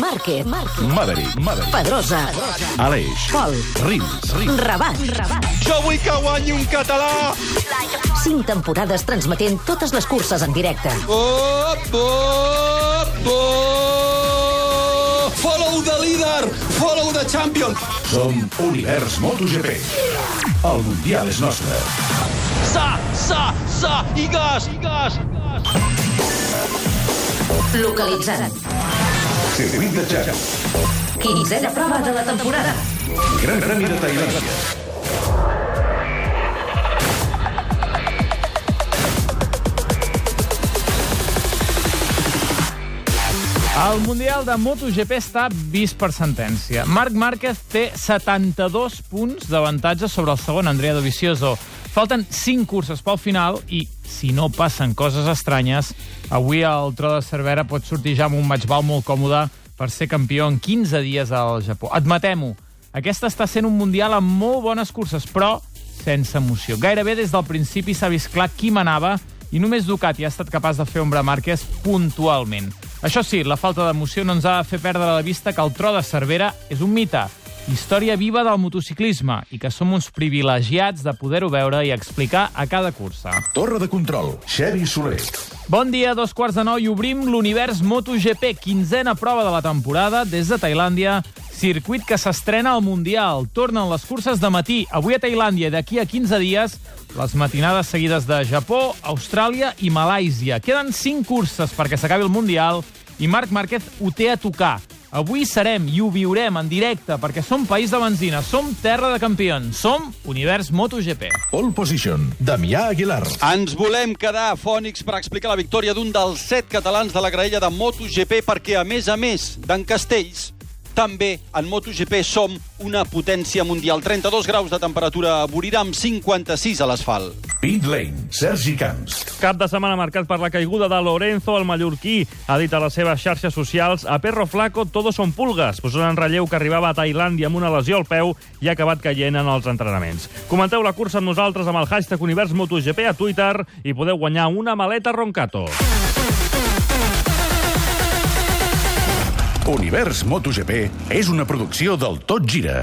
Márquez. Maverick, Maverick. Pedrosa, Aleix. Pol, Rins, Rins. Rabat, Rabat. Jo vull que guanyi un català. Cinc temporades transmetent totes les curses en directe. Op, op, op. Follow the leader, follow the champion. Som Univers MotoGP. El Mundial és nostre. Sa, sa, sa, i gas, i gas. Localitzant. Circuit de Jack. Quinzena prova de la temporada. Gran Premi de Tailàndia. El Mundial de MotoGP està vist per sentència. Marc Márquez té 72 punts d'avantatge sobre el segon, Andrea Dovizioso. Falten 5 curses pel final i, si no passen coses estranyes, avui el tro de Cervera pot sortir ja amb un matchball molt còmode per ser campió en 15 dies al Japó. Admetem-ho, aquesta està sent un Mundial amb molt bones curses, però sense emoció. Gairebé des del principi s'ha vist clar qui manava i només Ducati ha estat capaç de fer ombra a Márquez puntualment. Això sí, la falta d'emoció no ens ha de fer perdre de vista que el tro de Cervera és un mite, història viva del motociclisme i que som uns privilegiats de poder-ho veure i explicar a cada cursa. Torre de control. Xevi Soler. Bon dia, dos quarts de nou i obrim l'univers MotoGP, quinzena prova de la temporada des de Tailàndia, circuit que s'estrena al Mundial. Tornen les curses de matí, avui a Tailàndia i d'aquí a 15 dies les matinades seguides de Japó, Austràlia i Malàisia. Queden 5 curses perquè s'acabi el Mundial i Marc Márquez ho té a tocar. Avui serem i ho viurem en directe perquè som país de benzina, som terra de campions, som Univers MotoGP. Pole position. Damià Aguilar. Ens volem quedar fònics per explicar la victòria d'un dels set catalans de la graella de MotoGP perquè, a més a més d'en Castells, també en MotoGP som una potència mundial. 32 graus de temperatura a Borirà amb 56 a l'asfalt. Pit Lane. Sergi Camps. Cap de setmana marcat per la caiguda de Lorenzo, el mallorquí. Ha dit a les seves xarxes socials a Perro Flaco todos son pulgas, posant en relleu que arribava a Tailàndia amb una lesió al peu i ha acabat caient en els entrenaments. Comenteu la cursa amb nosaltres amb el hashtag Univers MotoGP a Twitter i podeu guanyar una maleta Roncato. Univers MotoGP és una producció del Tot Gira.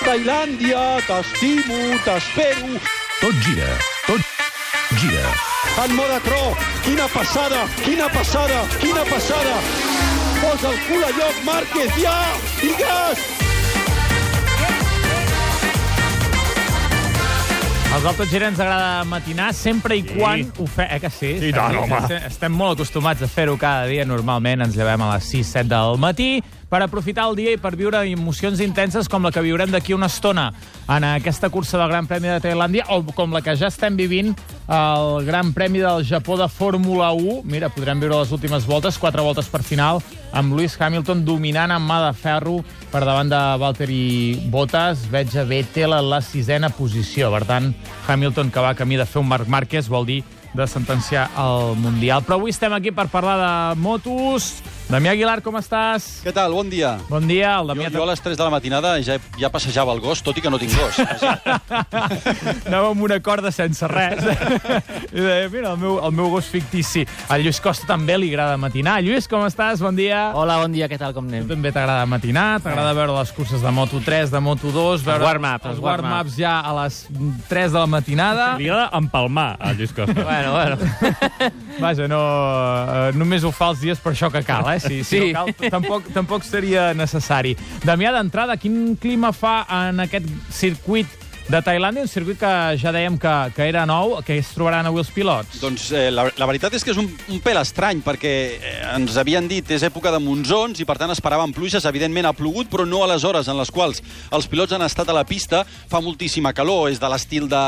Tailàndia, t'estimo, t'espero. Tot gira. Tot gira. En moda tro, quina passada, quina passada, quina passada. Posa el cul a lloc, Márquez, ja! I gas! Als del Tot Gira ens agrada matinar sempre i quan ho fe... Eh que sí? I tant, home. Estem, estem molt acostumats a fer-ho cada dia. Normalment ens llevem a les 6-7 del matí per aprofitar el dia i per viure emocions intenses com la que viurem d'aquí una estona en aquesta cursa del Gran Premi de Tailàndia o com la que ja estem vivint al Gran Premi del Japó de Fórmula 1. Mira, podrem veure les últimes voltes, quatre voltes per final, amb Lewis Hamilton dominant amb mà de ferro per davant de Valtteri Bottas. Veig a Vettel a la sisena posició. Per tant, Hamilton, que va camí de fer un Marc Márquez, vol dir de sentenciar el Mundial. Però avui estem aquí per parlar de motos. Damià Aguilar, com estàs? Què tal? Bon dia. Bon dia. El Jo, Damià... jo a les 3 de la matinada ja, ja passejava el gos, tot i que no tinc gos. Anava amb una corda sense res. I deia, mira, el meu, el meu gos fictici. Al Lluís Costa també li agrada matinar. Lluís, com estàs? Bon dia. Hola, bon dia, què tal, com Tu anem? també t'agrada matinar, t'agrada veure les curses de Moto3, de Moto2, veure warm-up, els els warm-up. warm-ups ja a les 3 de la matinada. Li agrada empalmar a Lluís Costa. Bueno, bueno. Vaja, no, eh, només ho fa els dies per això que cal, eh? Si Sí. no cal, tampoc, tampoc seria necessari. Damià, d'entrada, quin clima fa en aquest circuit De Tailàndia, un circuit que ja dèiem que, que era nou, que es trobaran avui els pilots. Doncs eh, la, la veritat és que és un, un pèl estrany, perquè eh, ens havien dit és època de monsons i, per tant, esperaven pluges. Evidentment ha plogut, però no a les hores en les quals els pilots han estat a la pista. Fa moltíssima calor, és de l'estil de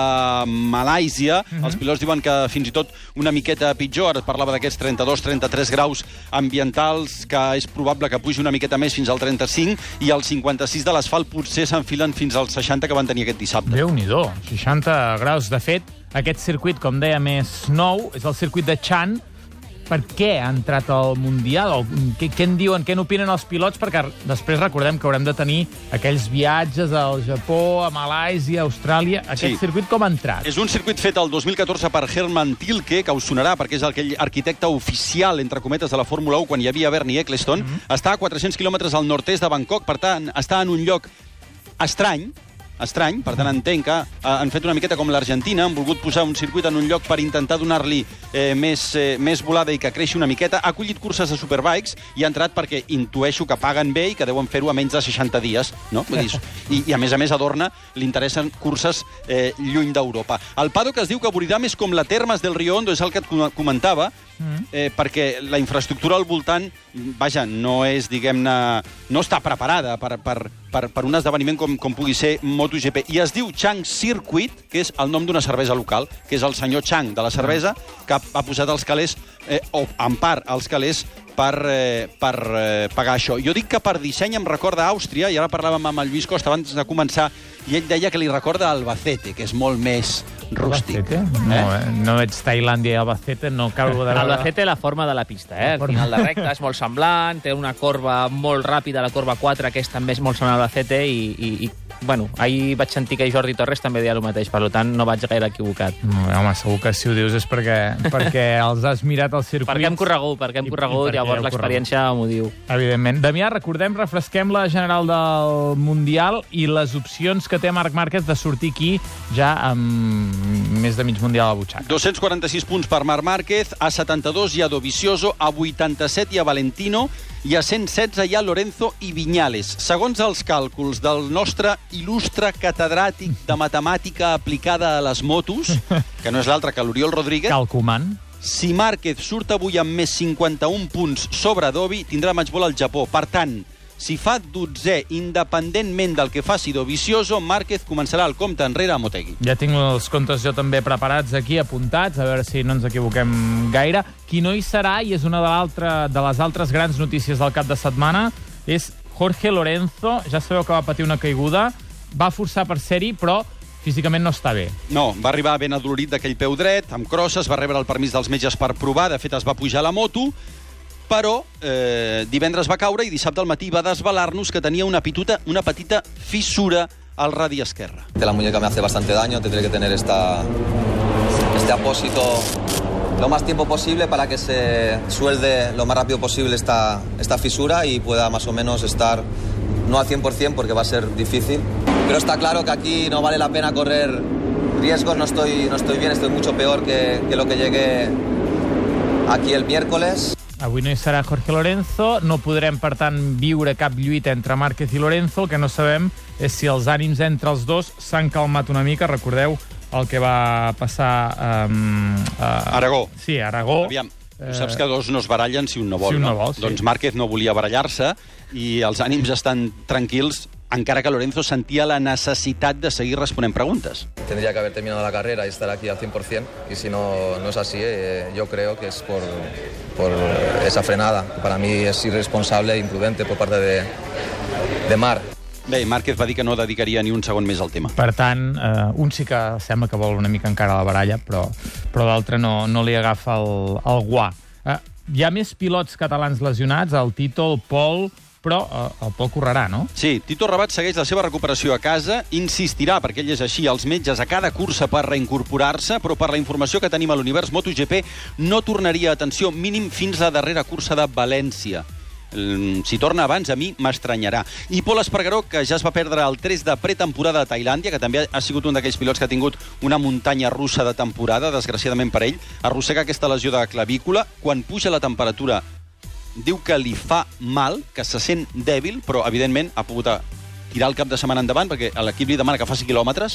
Malàisia. Mm -hmm. Els pilots diuen que fins i tot una miqueta pitjor. Es parlava d'aquests 32-33 graus ambientals, que és probable que pugi una miqueta més fins al 35, i els 56 de l'asfalt potser s'enfilen fins als 60 que van tenir aquest dissabte. Déu nhi 60 graus. De fet, aquest circuit, com deia, més nou, és el circuit de Chan. Per què ha entrat al Mundial? O què, què en diuen, què n'opinen els pilots? Perquè després recordem que haurem de tenir aquells viatges al Japó, a Malàisia, a Austràlia. Aquest Sí. circuit com ha entrat? És un circuit fet el 2014 per Herman Tilke, que us sonarà perquè és aquell arquitecte oficial, entre cometes, de la Fórmula 1 quan hi havia Bernie Eccleston. Mm -hmm. Està a 400 quilòmetres al nord-est de Bangkok, per tant, està en un lloc estrany, estrany, per tant entenc que eh, han fet una miqueta com l'Argentina, han volgut posar un circuit en un lloc per intentar donar-li eh, més, eh, més volada i que creixi una miqueta. Ha acollit curses de superbikes i ha entrat perquè intueixo que paguen bé i que deuen fer-ho a menys de 60 dies, no? Vull dir, i, I a més a més a Dorna li interessen curses eh, lluny d'Europa. El paddock es diu que Buridam és com la Termes del Rio Hondo, és el que et com- eh, perquè la infraestructura al voltant, vaja, no és, diguem-ne, no està preparada per, per, per, per un esdeveniment com, com pugui ser MotoGP. I es diu Chang Circuit, que és el nom d'una cervesa local, que és el senyor Chang de la cervesa, que ha, ha posat els calés, eh, o en part els calés, per, eh, per eh, pagar això. Jo dic que per disseny em recorda Àustria, i ara parlàvem amb el Lluís Costa abans de començar, i ell deia que li recorda Albacete, que és molt més rústic. Albacete? No, eh? no ets Tailàndia i Albacete, no acabo de... Albacete, la forma de la pista, eh? Al final de recta és molt semblant, té una corba molt ràpida, la corba 4, que és també és molt semblant a Albacete, i, i, i bueno, ahir vaig sentir que Jordi Torres també deia el mateix, per tant no vaig gaire equivocat. No, home, segur que si ho dius és perquè, perquè els has mirat al circuit. Perquè hem corregut, perquè hem I- i corregut, perquè llavors l'experiència m'ho diu. Evidentment. Damià, recordem, refresquem la general del Mundial i les opcions que té Marc Márquez de sortir aquí ja amb més de mig Mundial a butxaca. 246 punts per Marc Márquez, a 72 hi ha Dovizioso, a 87 hi ha Valentino i a 116 hi ha Lorenzo i Viñales. Segons els càlculs del nostre il·lustre catedràtic de matemàtica aplicada a les motos, que no és l'altre que l'Oriol Rodríguez, Calcomant. Si Márquez surt avui amb més 51 punts sobre Dovi, tindrà match ball al Japó. Per tant, si fa 12 independentment del que faci Dovizioso, Márquez començarà el compte enrere a Motegi. Ja tinc els comptes jo també preparats aquí, apuntats, a veure si no ens equivoquem gaire. Qui no hi serà, i és una de, l'altra- de les altres grans notícies del cap de setmana, és Jorge Lorenzo. Ja sabeu que va patir una caiguda, va forçar per ser-hi, però físicament no està bé. No, va arribar ben adolorit d'aquell peu dret, amb crosses, va rebre el permís dels metges per provar, de fet es va pujar a la moto, però eh, divendres va caure i dissabte al matí va desvelar-nos que tenia una, pituta, una petita fissura al radi esquerre. La muñeca me hace bastante daño, tendré que tener esta, este apósito lo más tiempo posible para que se suelde lo más rápido posible esta, esta fisura y pueda más o menos estar, no al 100% porque va a ser difícil, pero está claro que aquí no vale la pena correr riesgos, no estoy, no estoy bien, estoy mucho peor que, que lo que llegué aquí el miércoles. Avui no hi serà Jorge Lorenzo, no podrem, per tant, viure cap lluita entre Márquez i Lorenzo. El que no sabem és si els ànims entre els dos s'han calmat una mica. Recordeu el que va passar um, a Aragó. Sí, a Aragó. Aviam, tu saps que dos no es barallen si un no vol, Si un no no? vol, sí. Doncs Márquez no volia barallar-se i els ànims estan tranquils, encara que Lorenzo sentia la necessitat de seguir responent preguntes. Tendría que haber terminado la carrera y estar aquí al 100%, y si no, no es así, eh, yo creo que es por, por esa frenada. que Para mí es irresponsable e imprudente por parte de, de Mar. Bé, Márquez va dir que no dedicaria ni un segon més al tema. Per tant, eh, un sí que sembla que vol una mica encara la baralla, però, però l'altre no, no li agafa el, el guà. Eh, hi ha més pilots catalans lesionats, el Tito, el Pol, però eh, el Pol correrà, no? Sí, Tito Rabat segueix la seva recuperació a casa, insistirà, perquè ell és així, als metges a cada cursa per reincorporar-se, però per la informació que tenim a l'univers MotoGP no tornaria, atenció, mínim fins la darrera cursa de València. Mm, Si torna abans, a mi m'estranyarà. I Pol Espargaró, que ja es va perdre el 3 de pretemporada a Tailàndia, que també ha sigut un d'aquells pilots que ha tingut una muntanya russa de temporada, desgraciadament per ell, arrossega aquesta lesió de clavícula. Quan puja la temperatura diu que li fa mal, que se sent dèbil, però evidentment ha pogut a- tirar el cap de setmana endavant, perquè l'equip li demana que faci quilòmetres,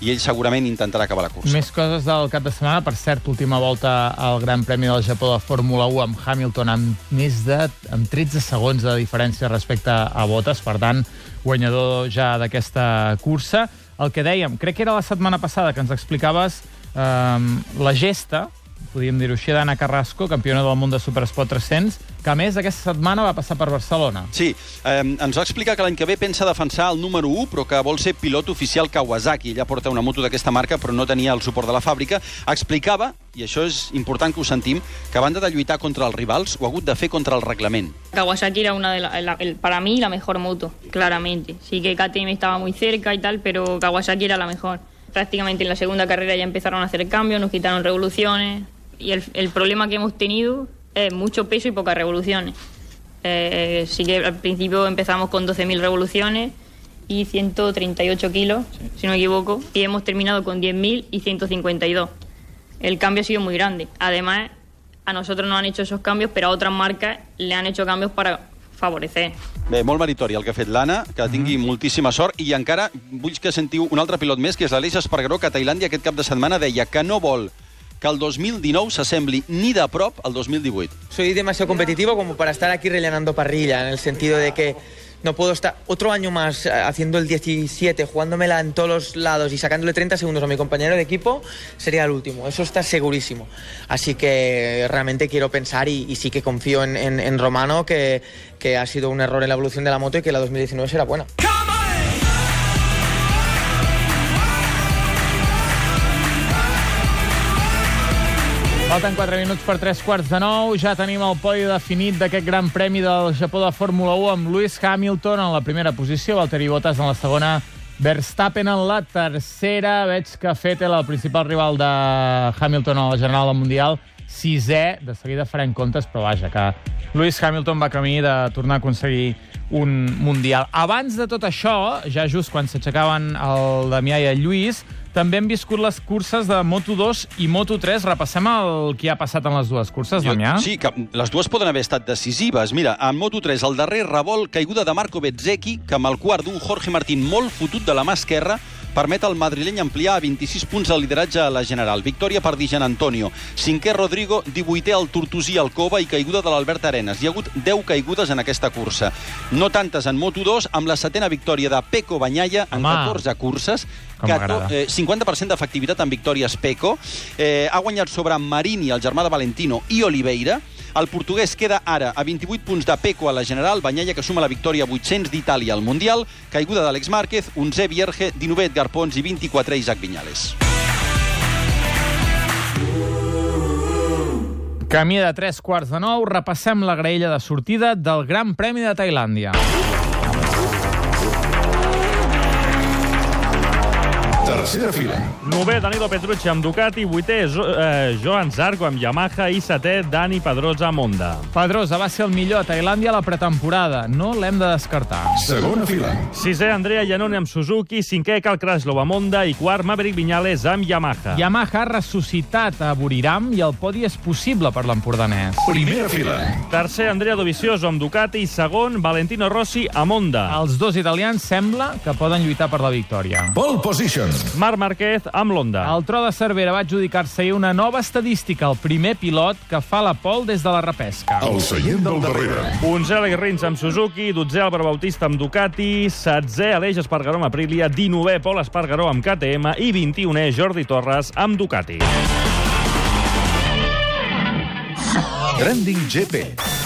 i ell segurament intentarà acabar la cursa. Més coses del cap de setmana. Per cert, última volta al Gran Premi del Japó de Fórmula 1 amb Hamilton amb més de amb 13 segons de diferència respecte a Bottas. Per tant, guanyador ja d'aquesta cursa. El que dèiem, crec que era la setmana passada que ens explicaves eh, la gesta, podríem dir-ho així, d'Anna Carrasco, campiona del món de Supersport 300, que a més aquesta setmana va passar per Barcelona. Sí, eh, ens va explicar que l'any que ve pensa defensar el número 1, però que vol ser pilot oficial Kawasaki. Ella porta una moto d'aquesta marca, però no tenia el suport de la fàbrica. Explicava, i això és important que ho sentim, que a banda de lluitar contra els rivals, ho ha hagut de fer contra el reglament. Kawasaki era una de la, la- el- para mí la mejor moto, claramente. Sí que KTM estaba muy cerca y tal, pero Kawasaki era la mejor. Prácticamente en la segunda carrera ya empezaron a hacer cambios, nos quitaron revoluciones y el, el problema que hemos tenido es mucho peso y pocas revoluciones. Eh, sí que al principio empezamos con 12.000 revoluciones y 138 kilos, si no me equivoco, y hemos terminado con 10.000 y 152. El cambio ha sido muy grande. Además, a nosotros nos han hecho esos cambios, pero a otras marcas le han hecho cambios para favorecer. Bé, molt meritori el que ha fet l'Anna, que tingui moltíssima sort, i encara vull que sentiu un altre pilot més, que és l'Aleix Espargaró, que a Tailàndia aquest cap de setmana deia que no vol que el 2019 s'assembli ni de prop al 2018. soy demasiado competitivo como para estar aquí rellenando parrilla, en el sentido de que no puedo estar otro año más eh, haciendo el 17, jugándomela en todos los lados y sacándole 30 segundos a mi compañero de equipo, sería el último. Eso está segurísimo. Así que realmente quiero pensar y, sí que confío en Romano que, que ha sido un error en la evolución de la moto y que la 2019 será buena. Falten 4 minuts per 3 quarts de 9. Ja tenim el podi definit d'aquest gran premi del Japó de Fórmula 1 amb Lewis Hamilton en la primera posició, Valtteri Bottas en la segona, Verstappen en la tercera. Veig que Vettel, el principal rival de Hamilton a la General del Mundial, sisè. De seguida farem comptes, però vaja, que Lewis Hamilton va camí de tornar a aconseguir un Mundial. Abans de tot això, ja just quan s'aixecaven el Damià i el Lluís, també hem viscut les curses de Moto2 i Moto3. Repassem el que ha passat en les dues curses, Damià? Sí, que les dues poden haver estat decisives. Mira, en Moto3, el darrer revolt, caiguda de Marco Bezzecchi, que amb el quart d'un Jorge Martín molt fotut de la mà esquerra, permet al madrileny ampliar a 26 punts el lideratge a la general. Victòria per Di Gian Antonio. Cinquè Rodrigo, 18è el Tortosí Alcova i caiguda de l'Albert Arenas. Hi ha hagut 10 caigudes en aquesta cursa. No tantes en Moto2, amb la setena victòria de Peco Banyalla en Home. 14 curses. Com eh, 50% d'efectivitat en victòries Peco. Eh, ha guanyat sobre Marini, el germà de Valentino, i Oliveira. El portuguès queda ara a 28 punts de Peco a la general, Banyalla que suma la victòria 800 d'Itàlia al Mundial, caiguda d'Àlex Márquez, 11è Vierge, 19è Edgar Pons i 24è Isaac Viñales. Camí de 3 quarts de 9, repassem la graella de sortida del Gran Premi de Tailàndia. Tercera fila. Nové, Danilo Petrucci amb Ducati, vuitè, Jo- eh, Joan Zarco amb Yamaha i setè, Dani Pedrosa amb Honda. Pedrosa va ser el millor a Tailàndia a la pretemporada. No l'hem de descartar. Segona fila. Sisè, Andrea Iannone amb Suzuki, cinquè, Cal Kraslow amb Honda i quart, Maverick Viñales amb Yamaha. Yamaha ha ressuscitat a Buriram i el podi és possible per l'empordanès. Primera fila. Tercer, Andrea Dovizioso amb Ducati i segon, Valentino Rossi amb Honda. Els dos italians sembla que poden lluitar per la victòria. Pole position. Marc Márquez amb l'Honda. El tro de Cervera va adjudicar-se ahir una nova estadística, el primer pilot que fa la pol des de la repesca. El seient del darrere. Onzè, Alex Rins amb Suzuki, dotzè, Álvaro Bautista amb Ducati, setzè, Aleix Espargaró amb Aprilia, dinovè, Pol Espargaró amb KTM i 21è, Jordi Torres amb Ducati. Trending GP.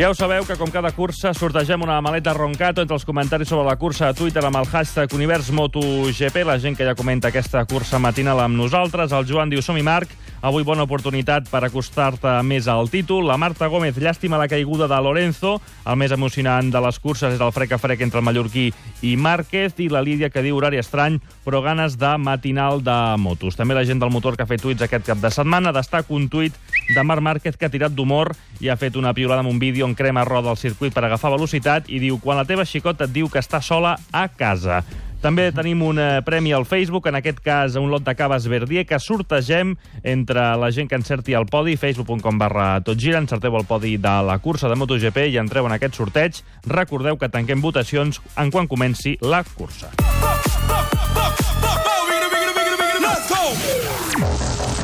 Ja ho sabeu que, com cada cursa, sortegem una maleta Roncato entre els comentaris sobre la cursa a Twitter amb el hashtag UniversMotoGP, la gent que ja comenta aquesta cursa matinal amb nosaltres. El Joan diu, som-hi Marc, avui bona oportunitat per acostar-te més al títol. La Marta Gómez, llàstima la caiguda de Lorenzo, el més emocionant de les curses és el frec a frec entre el mallorquí i Márquez, i la Lídia que diu horari estrany, però ganes de matinal de motos. També la gent del motor que ha fet tuits aquest cap de setmana destaca un tuit de Marc Márquez que ha tirat d'humor i ha fet una piolada amb un vídeo on crema roda al circuit per agafar velocitat i diu quan la teva xicota et diu que està sola a casa. També tenim un eh, premi al Facebook, en aquest cas un lot de caves Verdier, que sortegem entre la gent que encerti el podi, facebook.com barra totgira, encerteu el podi de la cursa de MotoGP i entreu en aquest sorteig. Recordeu que tanquem votacions en quan comenci la cursa.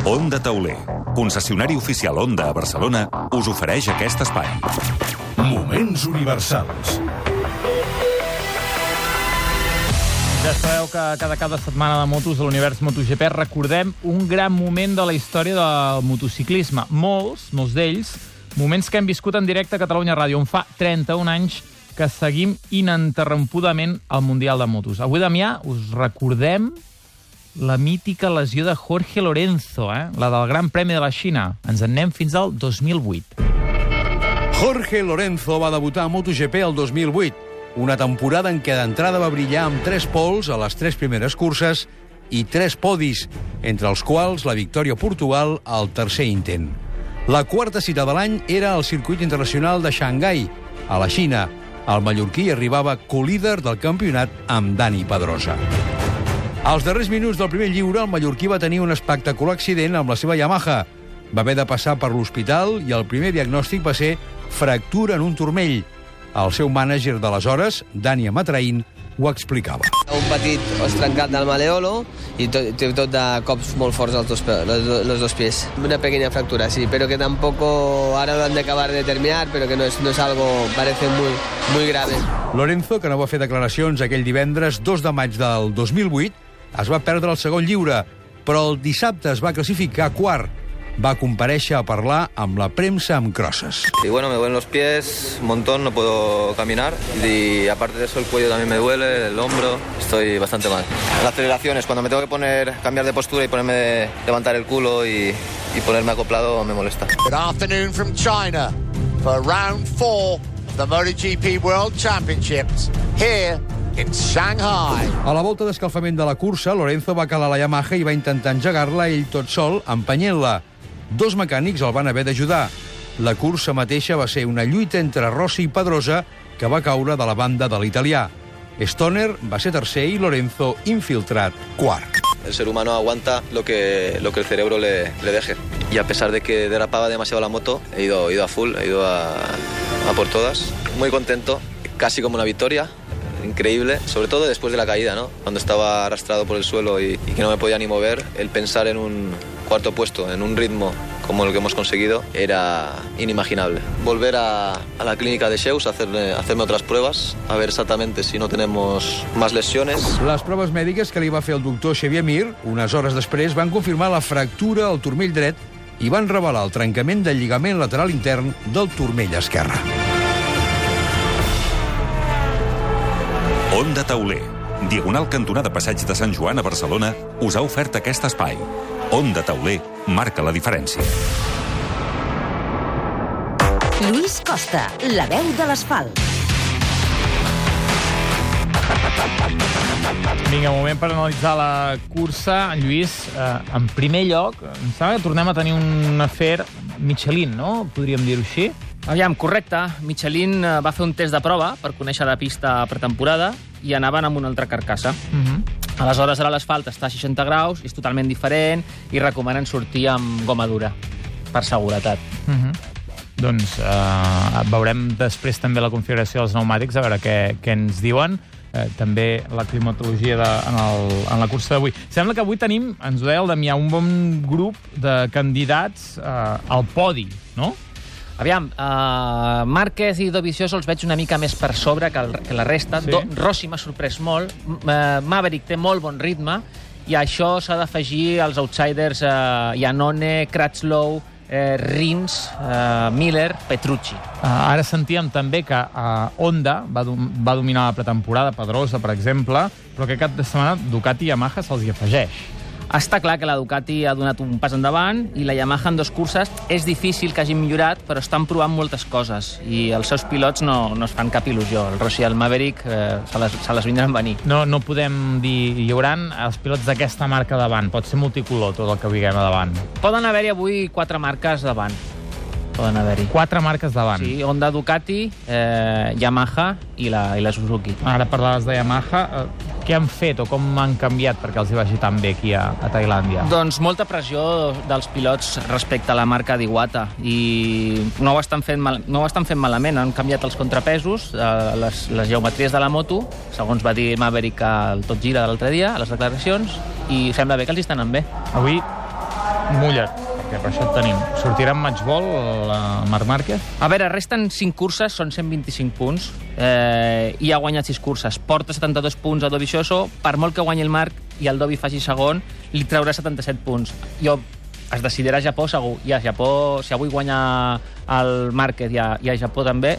Onda Tauler, concessionari oficial Onda a Barcelona, us ofereix aquest espai. Moments universals. Ja sabeu que cada cada setmana de motos a l'univers MotoGP recordem un gran moment de la història del motociclisme. Molts, molts d'ells, moments que hem viscut en directe a Catalunya Ràdio, on fa 31 anys que seguim ininterrompudament el Mundial de Motos. Avui, Damià, us recordem la mítica lesió de Jorge Lorenzo, eh? la del Gran Premi de la Xina. Ens en anem fins al 2008. Jorge Lorenzo va debutar a MotoGP el 2008, una temporada en què d'entrada va brillar amb tres pols a les tres primeres curses i tres podis, entre els quals la victòria a Portugal al tercer intent. La quarta cita de l'any era al circuit internacional de Xangai, a la Xina. El mallorquí arribava colíder del campionat amb Dani Pedrosa. Als darrers minuts del primer lliure, el mallorquí va tenir un espectacular accident amb la seva Yamaha. Va haver de passar per l'hospital i el primer diagnòstic va ser fractura en un turmell. El seu mànager d'aleshores, Dani Amatraín, ho explicava. Un petit os trencat del maleolo i tot, tot de cops molt forts als dos, los, do- los dos pies. Una pequeña fractura, sí, pero que tampoco ahora lo han de acabar de determinar, pero que no es, no es algo, parece muy, muy grave. Lorenzo, que no va fer declaracions aquell divendres 2 de maig del 2008, es va perdre el segon lliure, però el dissabte es va classificar quart. Va comparèixer a parlar amb la premsa amb crosses. Y bueno, me duelen los pies un montón, no puedo caminar. Y aparte de eso, el cuello también me duele, el hombro. Estoy bastante mal. Las aceleraciones, cuando me tengo que poner, cambiar de postura y ponerme, levantar el culo y, y ponerme acoplado, me molesta. Good afternoon from China for round four of the MotoGP World Championships here in Shanghai. A la volta d'escalfament de la cursa, Lorenzo va calar la Yamaha i va intentar engegar-la ell tot sol, empenyent-la. Dos mecànics el van haver d'ajudar. La cursa mateixa va ser una lluita entre Rossi i Pedrosa que va caure de la banda de l'italià. Stoner va ser tercer i Lorenzo, infiltrat, quart. El ser humano aguanta lo que, lo que el cerebro le, le deje. Y a pesar de que derrapaba demasiado la moto, he ido, he ido a full, he ido a, a por todas. Muy contento, casi como una victoria. Increíble, sobre todo después de la caída, ¿no? Cuando estaba arrastrado por el suelo y, y que no me podía ni mover, el pensar en un cuarto puesto, en un ritmo como el que hemos conseguido, era inimaginable. Volver a, a la clínica de Sheus a hacerme, a hacerme otras pruebas, a ver exactamente si no tenemos más lesiones. Les proves mèdiques que li va fer el doctor Xavier Mir, unes hores després, van confirmar la fractura al turmell dret i van revelar el trencament del lligament lateral intern del turmell esquerre. Onda Tauler, diagonal cantonada Passeig de Sant Joan a Barcelona, us ha ofert aquest espai. Onda Tauler marca la diferència. Lluís Costa, la veu de l'asfalt. Vinga, moment per analitzar la cursa. Lluís, eh, en primer lloc, em sembla que tornem a tenir un afer Michelin, no? Podríem dir-ho així. Aviam, correcte. Michelin eh, va fer un test de prova per conèixer la pista pretemporada i anaven amb una altra carcassa. Uh -huh. Aleshores, ara l'asfalt està a 60 graus, és totalment diferent i recomanen sortir amb goma dura, per seguretat. Uh -huh. Doncs eh, veurem després també la configuració dels pneumàtics, a veure què, què ens diuen. Eh, també la climatologia de, en, el, en la cursa d'avui. Sembla que avui tenim, ens ho deia el Damià, un bon grup de candidats eh, al podi, no? Aviam, uh, Márquez i Dovizioso els veig una mica més per sobre que, el, que la resta. Sí. Do, Rossi m'ha sorprès molt. M- Uh, Maverick té molt bon ritme i a això s'ha d'afegir els outsiders uh, Iannone, Kratzlow, eh, Rins, eh, Miller, Petrucci. Uh, ara sentíem també que uh, Honda va, dom va dominar la pretemporada, Pedrosa, per exemple, però aquest cap de setmana Ducati i Yamaha se'ls hi afegeix. Està clar que la Ducati ha donat un pas endavant i la Yamaha en dos curses és difícil que hagin millorat, però estan provant moltes coses i els seus pilots no, no es fan cap il·lusió. El Rossi i el Maverick eh, se, les, se les vindran venir. No, no podem dir... Hi haurà els pilots d'aquesta marca davant. Pot ser multicolor tot el que viguem a davant. Poden haver-hi avui quatre marques davant. Poden haver-hi. Quatre marques davant. Sí, Honda, Ducati, eh, Yamaha i la, i la Suzuki. Ara parlaves de Yamaha. Eh, què han fet o com han canviat perquè els hi vagi tan bé aquí a, a Tailàndia? Doncs molta pressió dels pilots respecte a la marca d'Iguata i no ho, estan fent mal, no ho estan fent malament. Han canviat els contrapesos, eh, les, les geometries de la moto, segons va dir Maverick al Tot Gira de l'altre dia, a les declaracions, i sembla bé que els hi estan anant bé. Avui, mulla't, perquè per això et tenim. Sortirà en matchball la Marc Márquez? A veure, resten 5 curses, són 125 punts, eh, i ha guanyat 6 curses. Porta 72 punts a Dovizioso, per molt que guanyi el Marc i el Dovi faci segon, li traurà 77 punts. Jo es decidirà a Japó segur, i a Japó, si avui guanya el Márquez i a, i a Japó també,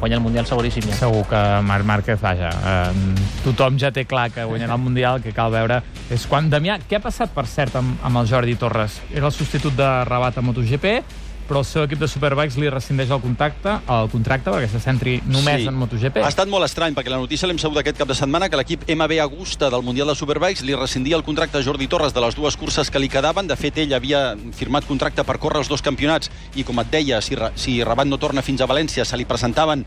guanya el Mundial seguríssim. Ja. Segur que Marc Márquez, vaja, eh, tothom ja té clar que guanyarà el Mundial, que cal veure és quan... Damià, què ha passat, per cert, amb, amb el Jordi Torres? Era el substitut de Rabat a MotoGP, però el seu equip de Superbikes li rescindeix el contacte, el contracte perquè se centri només Sí. en MotoGP. Ha estat molt estrany, perquè la notícia l'hem sabut aquest cap de setmana, que l'equip MB Agusta del Mundial de Superbikes li rescindia el contracte a Jordi Torres de les dues curses que li quedaven. De fet, ell havia firmat contracte per córrer els dos campionats i, com et deia, si, si Rabat no torna fins a València, se li presentaven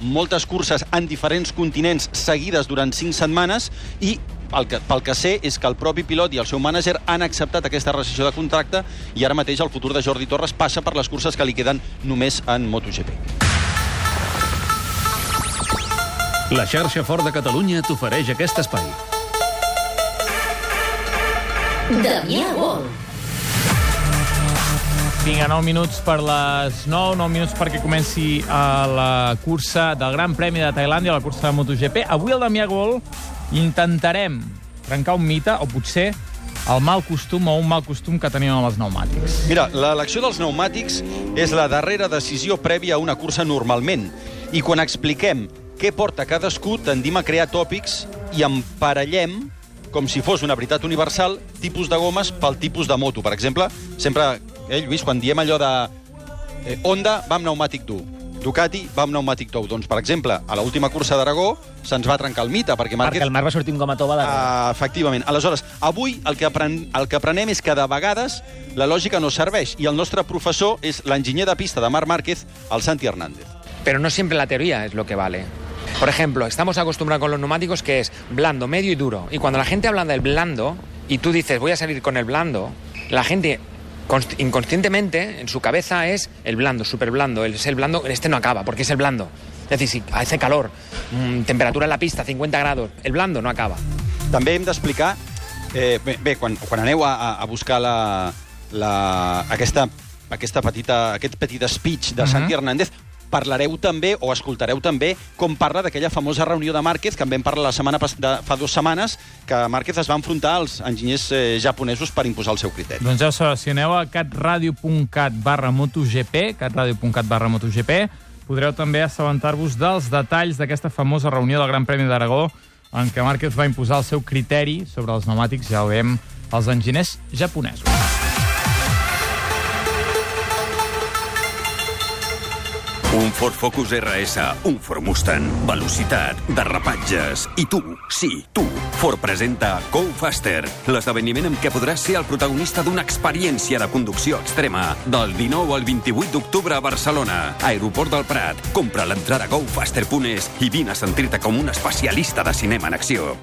moltes curses en diferents continents seguides durant cinc setmanes i el que, pel que sé és que el propi pilot i el seu mànager han acceptat aquesta rescissió de contracte i ara mateix el futur de Jordi Torres passa per les curses que li queden només en MotoGP. La xarxa Fort de Catalunya t'ofereix aquest espai. Damià Vol. Vinga, 9 minuts per les 9, 9 minuts perquè comenci a la cursa del Gran Premi de Tailàndia, la cursa de MotoGP. Avui al Damià Gol intentarem trencar un mite, o potser el mal costum o un mal costum que tenim amb els pneumàtics. Mira, l'elecció dels pneumàtics és la darrera decisió prèvia a una cursa normalment. I quan expliquem què porta cadascú, tendim a crear tòpics i emparellem com si fos una veritat universal, tipus de gomes pel tipus de moto. Per exemple, sempre, eh, Lluís, quan diem allò de eh, Honda va amb pneumàtic dur, Ducati va amb pneumàtic tou. Doncs, per exemple, a l'última cursa d'Aragó se'ns va trencar el mite, perquè Márquez... Perquè el Marc va sortir un goma tova de... Uh, efectivament. Aleshores, avui el que, apren el que aprenem és que de vegades la lògica no serveix i el nostre professor és l'enginyer de pista de Marc Márquez, el Santi Hernández. Pero no siempre la teoría es lo que vale. Por ejemplo, estamos acostumbrados con los neumáticos que es blando, medio y duro. Y cuando la gente habla del blando y tú dices voy a salir con el blando, la gente inconscientemente en su cabeza es el blando, súper blando. El, es el blando, este no acaba porque es el blando. Es decir, si hace calor, mm, temperatura en la pista, 50 grados, el blando no acaba. També hem d'explicar... Eh, bé, bé, quan, quan aneu a, a- buscar la, la, aquesta, aquesta petita, aquest petit speech de Mhm. Santi Hernández, parlareu també o escoltareu també com parla d'aquella famosa reunió de Márquez que en vam parlar la setmana de, fa dues setmanes que Márquez es va enfrontar als enginyers eh, japonesos per imposar el seu criteri. Doncs ja ho aneu a catradio.cat barra MotoGP, catradio.cat barra MotoGP, podreu també assabentar-vos dels detalls d'aquesta famosa reunió del Gran Premi d'Aragó en què Márquez va imposar el seu criteri sobre els pneumàtics, ja ho veiem, els enginyers japonesos. Un Ford Focus RS, un Ford Mustang, velocitat, derrapatges. I tu, sí, tu, Ford presenta Go Faster, l'esdeveniment amb què podràs ser el protagonista d'una experiència de conducció extrema del 19 al 28 d'octubre a Barcelona, Aeroport del Prat. Compra l'entrada a gofaster.es i vine a sentir-te com un especialista de cinema en acció.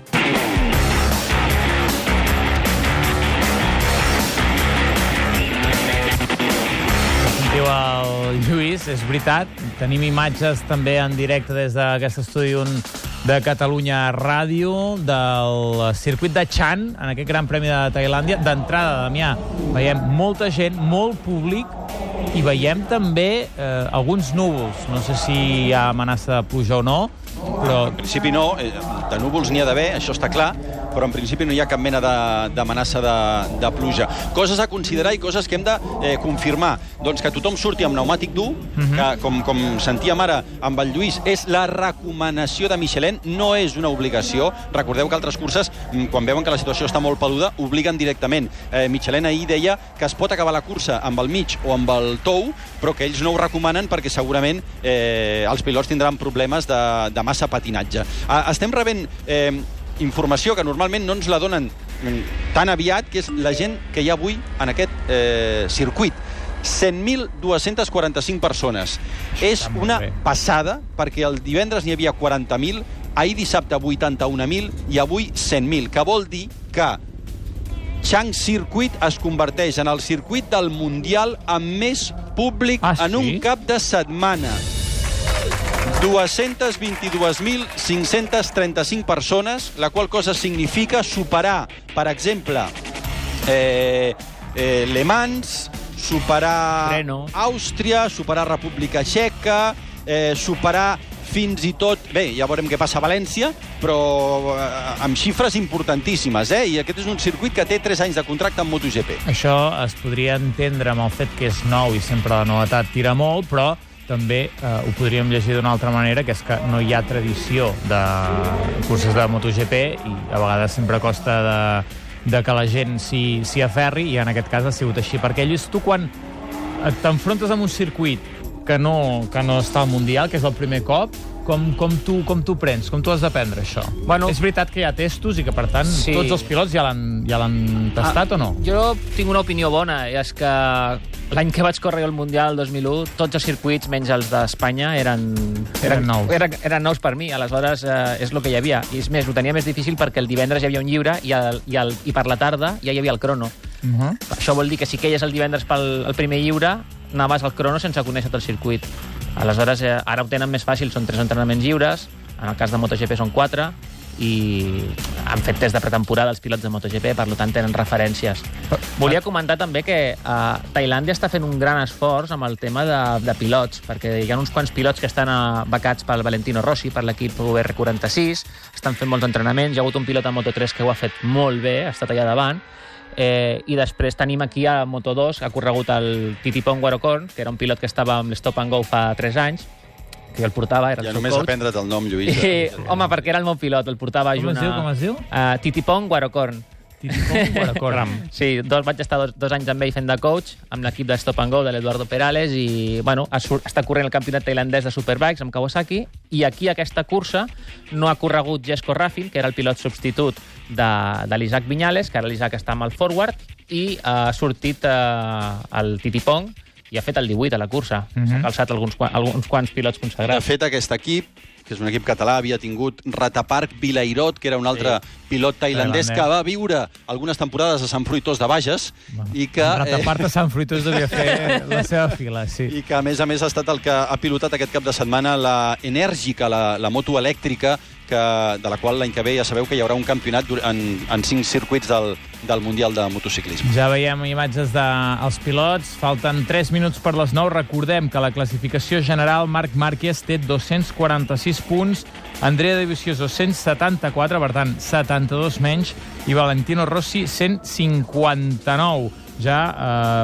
Lluís, és veritat, tenim imatges també en directe des d'aquest estudi un de Catalunya Ràdio, del circuit de Chan, en aquest Gran Premi de Tailàndia. D'entrada, Damià, veiem molta gent, molt públic, i veiem també eh, alguns núvols. No sé si hi ha amenaça de pluja o no, però... En principi no, eh, de núvols n'hi ha d'haver, això està clar, però en principi no hi ha cap mena de- d'amenaça de, de, pluja. Coses a considerar i coses que hem de eh, confirmar. Doncs que tothom surti amb pneumàtic dur, que, com, com sentíem ara amb el Lluís, és la recomanació de Michelin, no és una obligació. Recordeu que altres curses, mm, quan veuen que la situació està molt peluda, obliguen directament. Eh, Michelin ahir deia que es pot acabar la cursa amb el mig o amb el tou, però que ells no ho recomanen perquè segurament eh, els pilots tindran problemes de, de massa patinatge. Ah, estem rebent eh, informació que normalment no ens la donen tan aviat, que és la gent que hi ha avui en aquest eh, circuit. 100.245 persones. És una passada, perquè el divendres n'hi havia 40.000 ahir dissabte 81.000 i avui 100.000, que vol dir que Chang Circuit es converteix en el circuit del Mundial amb més públic Ah, en un sí? cap de setmana. 222.535 persones, la qual cosa significa superar, per exemple, eh, eh, Le Mans, superar Breno. Àustria, superar República Txeca, eh, superar fins i tot... Bé, ja veurem què passa a València, però eh, amb xifres importantíssimes, eh? I aquest és un circuit que té 3 anys de contracte amb MotoGP. Això es podria entendre amb el fet que és nou i sempre la novetat tira molt, però també eh, ho podríem llegir d'una altra manera, que és que no hi ha tradició de curses de MotoGP i a vegades sempre costa de, de que la gent s'hi aferri i en aquest cas ha sigut així. Perquè, Lluís, tu quan t'enfrontes amb un circuit que no, que no està al Mundial, que és el primer cop, com, com, tu, com tu prens? Com tu has d'aprendre això? Bueno, és veritat que hi ha testos i que, per tant, Sí. tots els pilots ja l'han ja l'han tastat o no? Jo tinc una opinió bona, i és que l'any que vaig córrer el Mundial, el 2001, tots els circuits, menys els d'Espanya, eren, Eren nous. Eren, eren nous per mi, aleshores eh, és el que hi havia. I és més, ho tenia més difícil perquè el divendres hi havia un llibre i, el, i, el, i per la tarda ja hi havia el crono. Uh -huh. Això vol dir que si queies el divendres pel el primer lliure, anaves al crono sense conèixer el circuit. Aleshores, eh, ara ho tenen més fàcil, són tres entrenaments lliures, en el cas de MotoGP són quatre, i han fet test de pretemporada els pilots de MotoGP, per tant tenen referències. Volia comentar també que eh, Tailàndia està fent un gran esforç amb el tema de, de pilots, perquè hi ha uns quants pilots que estan eh, becats pel Valentino Rossi, per l'equip VR46, estan fent molts entrenaments, hi ha hagut un pilot a Moto3 que ho ha fet molt bé, ha estat allà davant, Eh, I després tenim aquí a Moto2, que ha corregut el Titi Pong Guarocorn, que era un pilot que estava amb l'Stop and Go fa 3 anys, que jo el portava, era el Ja seu només coach. aprendre't el nom, Lluís. I, home, perquè era el meu pilot, el portava Com junt es diu, a- com es diu? a Titi Pong Guarocorn. Sí, dos, vaig estar dos, dos anys amb ell fent de coach, amb l'equip de Stop and Go de l'Eduardo Perales, i bueno, ha sur- està corrent el campionat tailandès de Superbikes amb Kawasaki, i aquí aquesta cursa no ha corregut Jesco Raffin, que era el pilot substitut de, de l'Isaac Viñales, que ara l'Isaac està amb el forward, i ha sortit eh, el Titi Pong, i ha fet el 18 a la cursa. Mhm. S'ha calçat alguns, alguns quants pilots De consagrats. fet, aquest equip, que és un equip català, havia tingut Ratapark Vilairot, que era un altre sí. pilot tailandès que va viure algunes temporades a Sant Fruitós de Bages i que... El ratapart de Sant Fruitós devia fer la seva fila, sí. I que, a més a més, ha estat el que ha pilotat aquest cap de setmana la Enèrgica, la, la moto elèctrica, que, de la qual l'any que ve ja sabeu que hi haurà un campionat en, en cinc circuits del, del Mundial de Motociclisme. Ja veiem imatges dels pilots. Falten 3 minuts per les 9. Recordem que la classificació general Marc Márquez té 246 punts, Andrea de Vicioso 174, per tant, 72 menys, i Valentino Rossi 159. Ja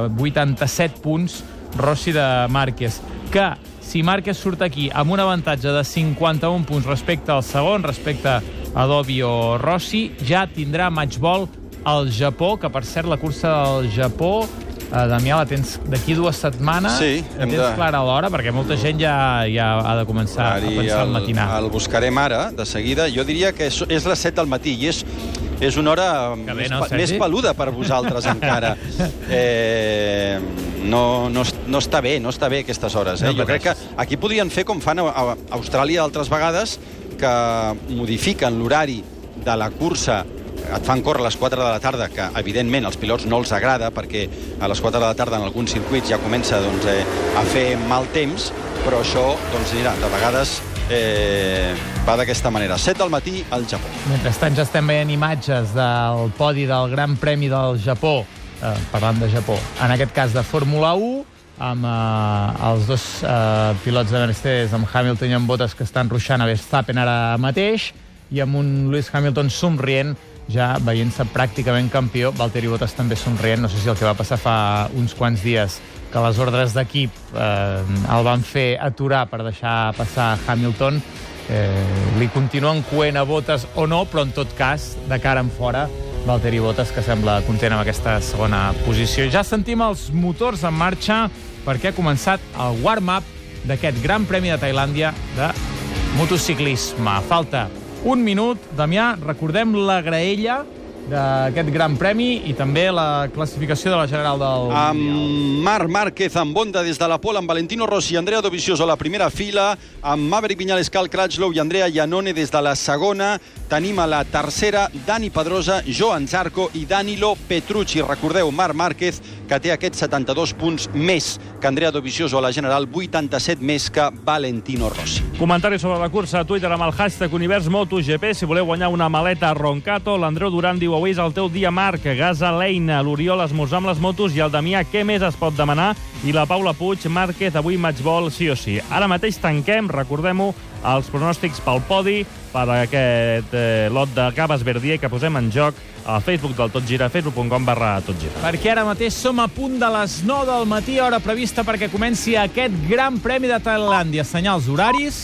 eh, 87 punts Rossi de Márquez. Que si Márquez surt aquí amb un avantatge de 51 punts respecte al segon, respecte a Dobby o Rossi, ja tindrà matchball al Japó, que per cert la cursa del Japó eh, Damià, la tens d'aquí dues setmanes Sí, la hem tens de- clara a l'hora, perquè molta gent ja, ja ha de començar a I pensar al el, matinar. el buscarem ara, de seguida. Jo diria que és, és les 7 del matí i és, és una hora bé, més, no, més peluda per vosaltres encara. Eh, no, no, no està bé, no està bé aquestes hores. Eh? No jo crec que aquí podrien fer com fan a, a Austràlia altres vegades, que modifiquen l'horari de la cursa et fan córrer a les 4 de la tarda, que evidentment als pilots no els agrada, perquè a les 4 de la tarda en alguns circuits ja comença doncs, eh, a fer mal temps, però això, doncs mira, de vegades eh, va d'aquesta manera. 7 del matí al Japó. Mentrestant ja estem veient imatges del podi del Gran Premi del Japó, eh, parlant de Japó, en aquest cas de Fórmula 1, amb eh, els dos eh, pilots de Mercedes, amb Hamilton i amb Bottas, que estan ruixant a Verstappen ara mateix, i amb un Lewis Hamilton somrient, ja veient-se pràcticament campió, Valtteri Bottas també somrient, no sé si el que va passar fa uns quants dies, que les ordres d'equip eh, el van fer aturar per deixar passar Hamilton, eh, li continuen coent a Bottas o no, però en tot cas, de cara en fora, Valtteri Bottas, que sembla content amb aquesta segona posició. Ja sentim els motors en marxa perquè ha començat el warm-up d'aquest Gran Premi de Tailàndia de motociclisme. Falta un minut. Damià, recordem la graella d'aquest Gran Premi i també la classificació de la general del amb Marc Márquez amb Bonda des de la Pol, amb Valentino Rossi i Andrea Dovizioso a la primera fila, amb Maverick Viñales, Cal Cratchlow i Andrea Iannone des de la segona. Tenim a la tercera Dani Pedrosa, Joan Zarco i Danilo Petrucci. Recordeu, Marc Márquez, que té aquests 72 punts més que Andrea Dovizioso a la general, 87 més que Valentino Rossi. Comentari sobre la cursa a Twitter amb el hashtag Univers MotoGP. Si voleu guanyar una maleta Roncato, l'Andreu Duran diu avui és el teu dia, Marc. Gasaleina, l'Oriol esmorzar amb les motos i el Damià, què més es pot demanar? I la Paula Puig, Márquez, avui matchball sí o sí. Ara mateix tanquem, recordem-ho, els pronòstics pel podi per aquest eh, lot de Cabas Verdier que posem en joc al Facebook del Tot Gira, facebook.com barra Tot Gira. Perquè ara mateix som a punt de les 9 del matí, hora prevista perquè comenci aquest gran premi de Tailàndia. Senyals horaris...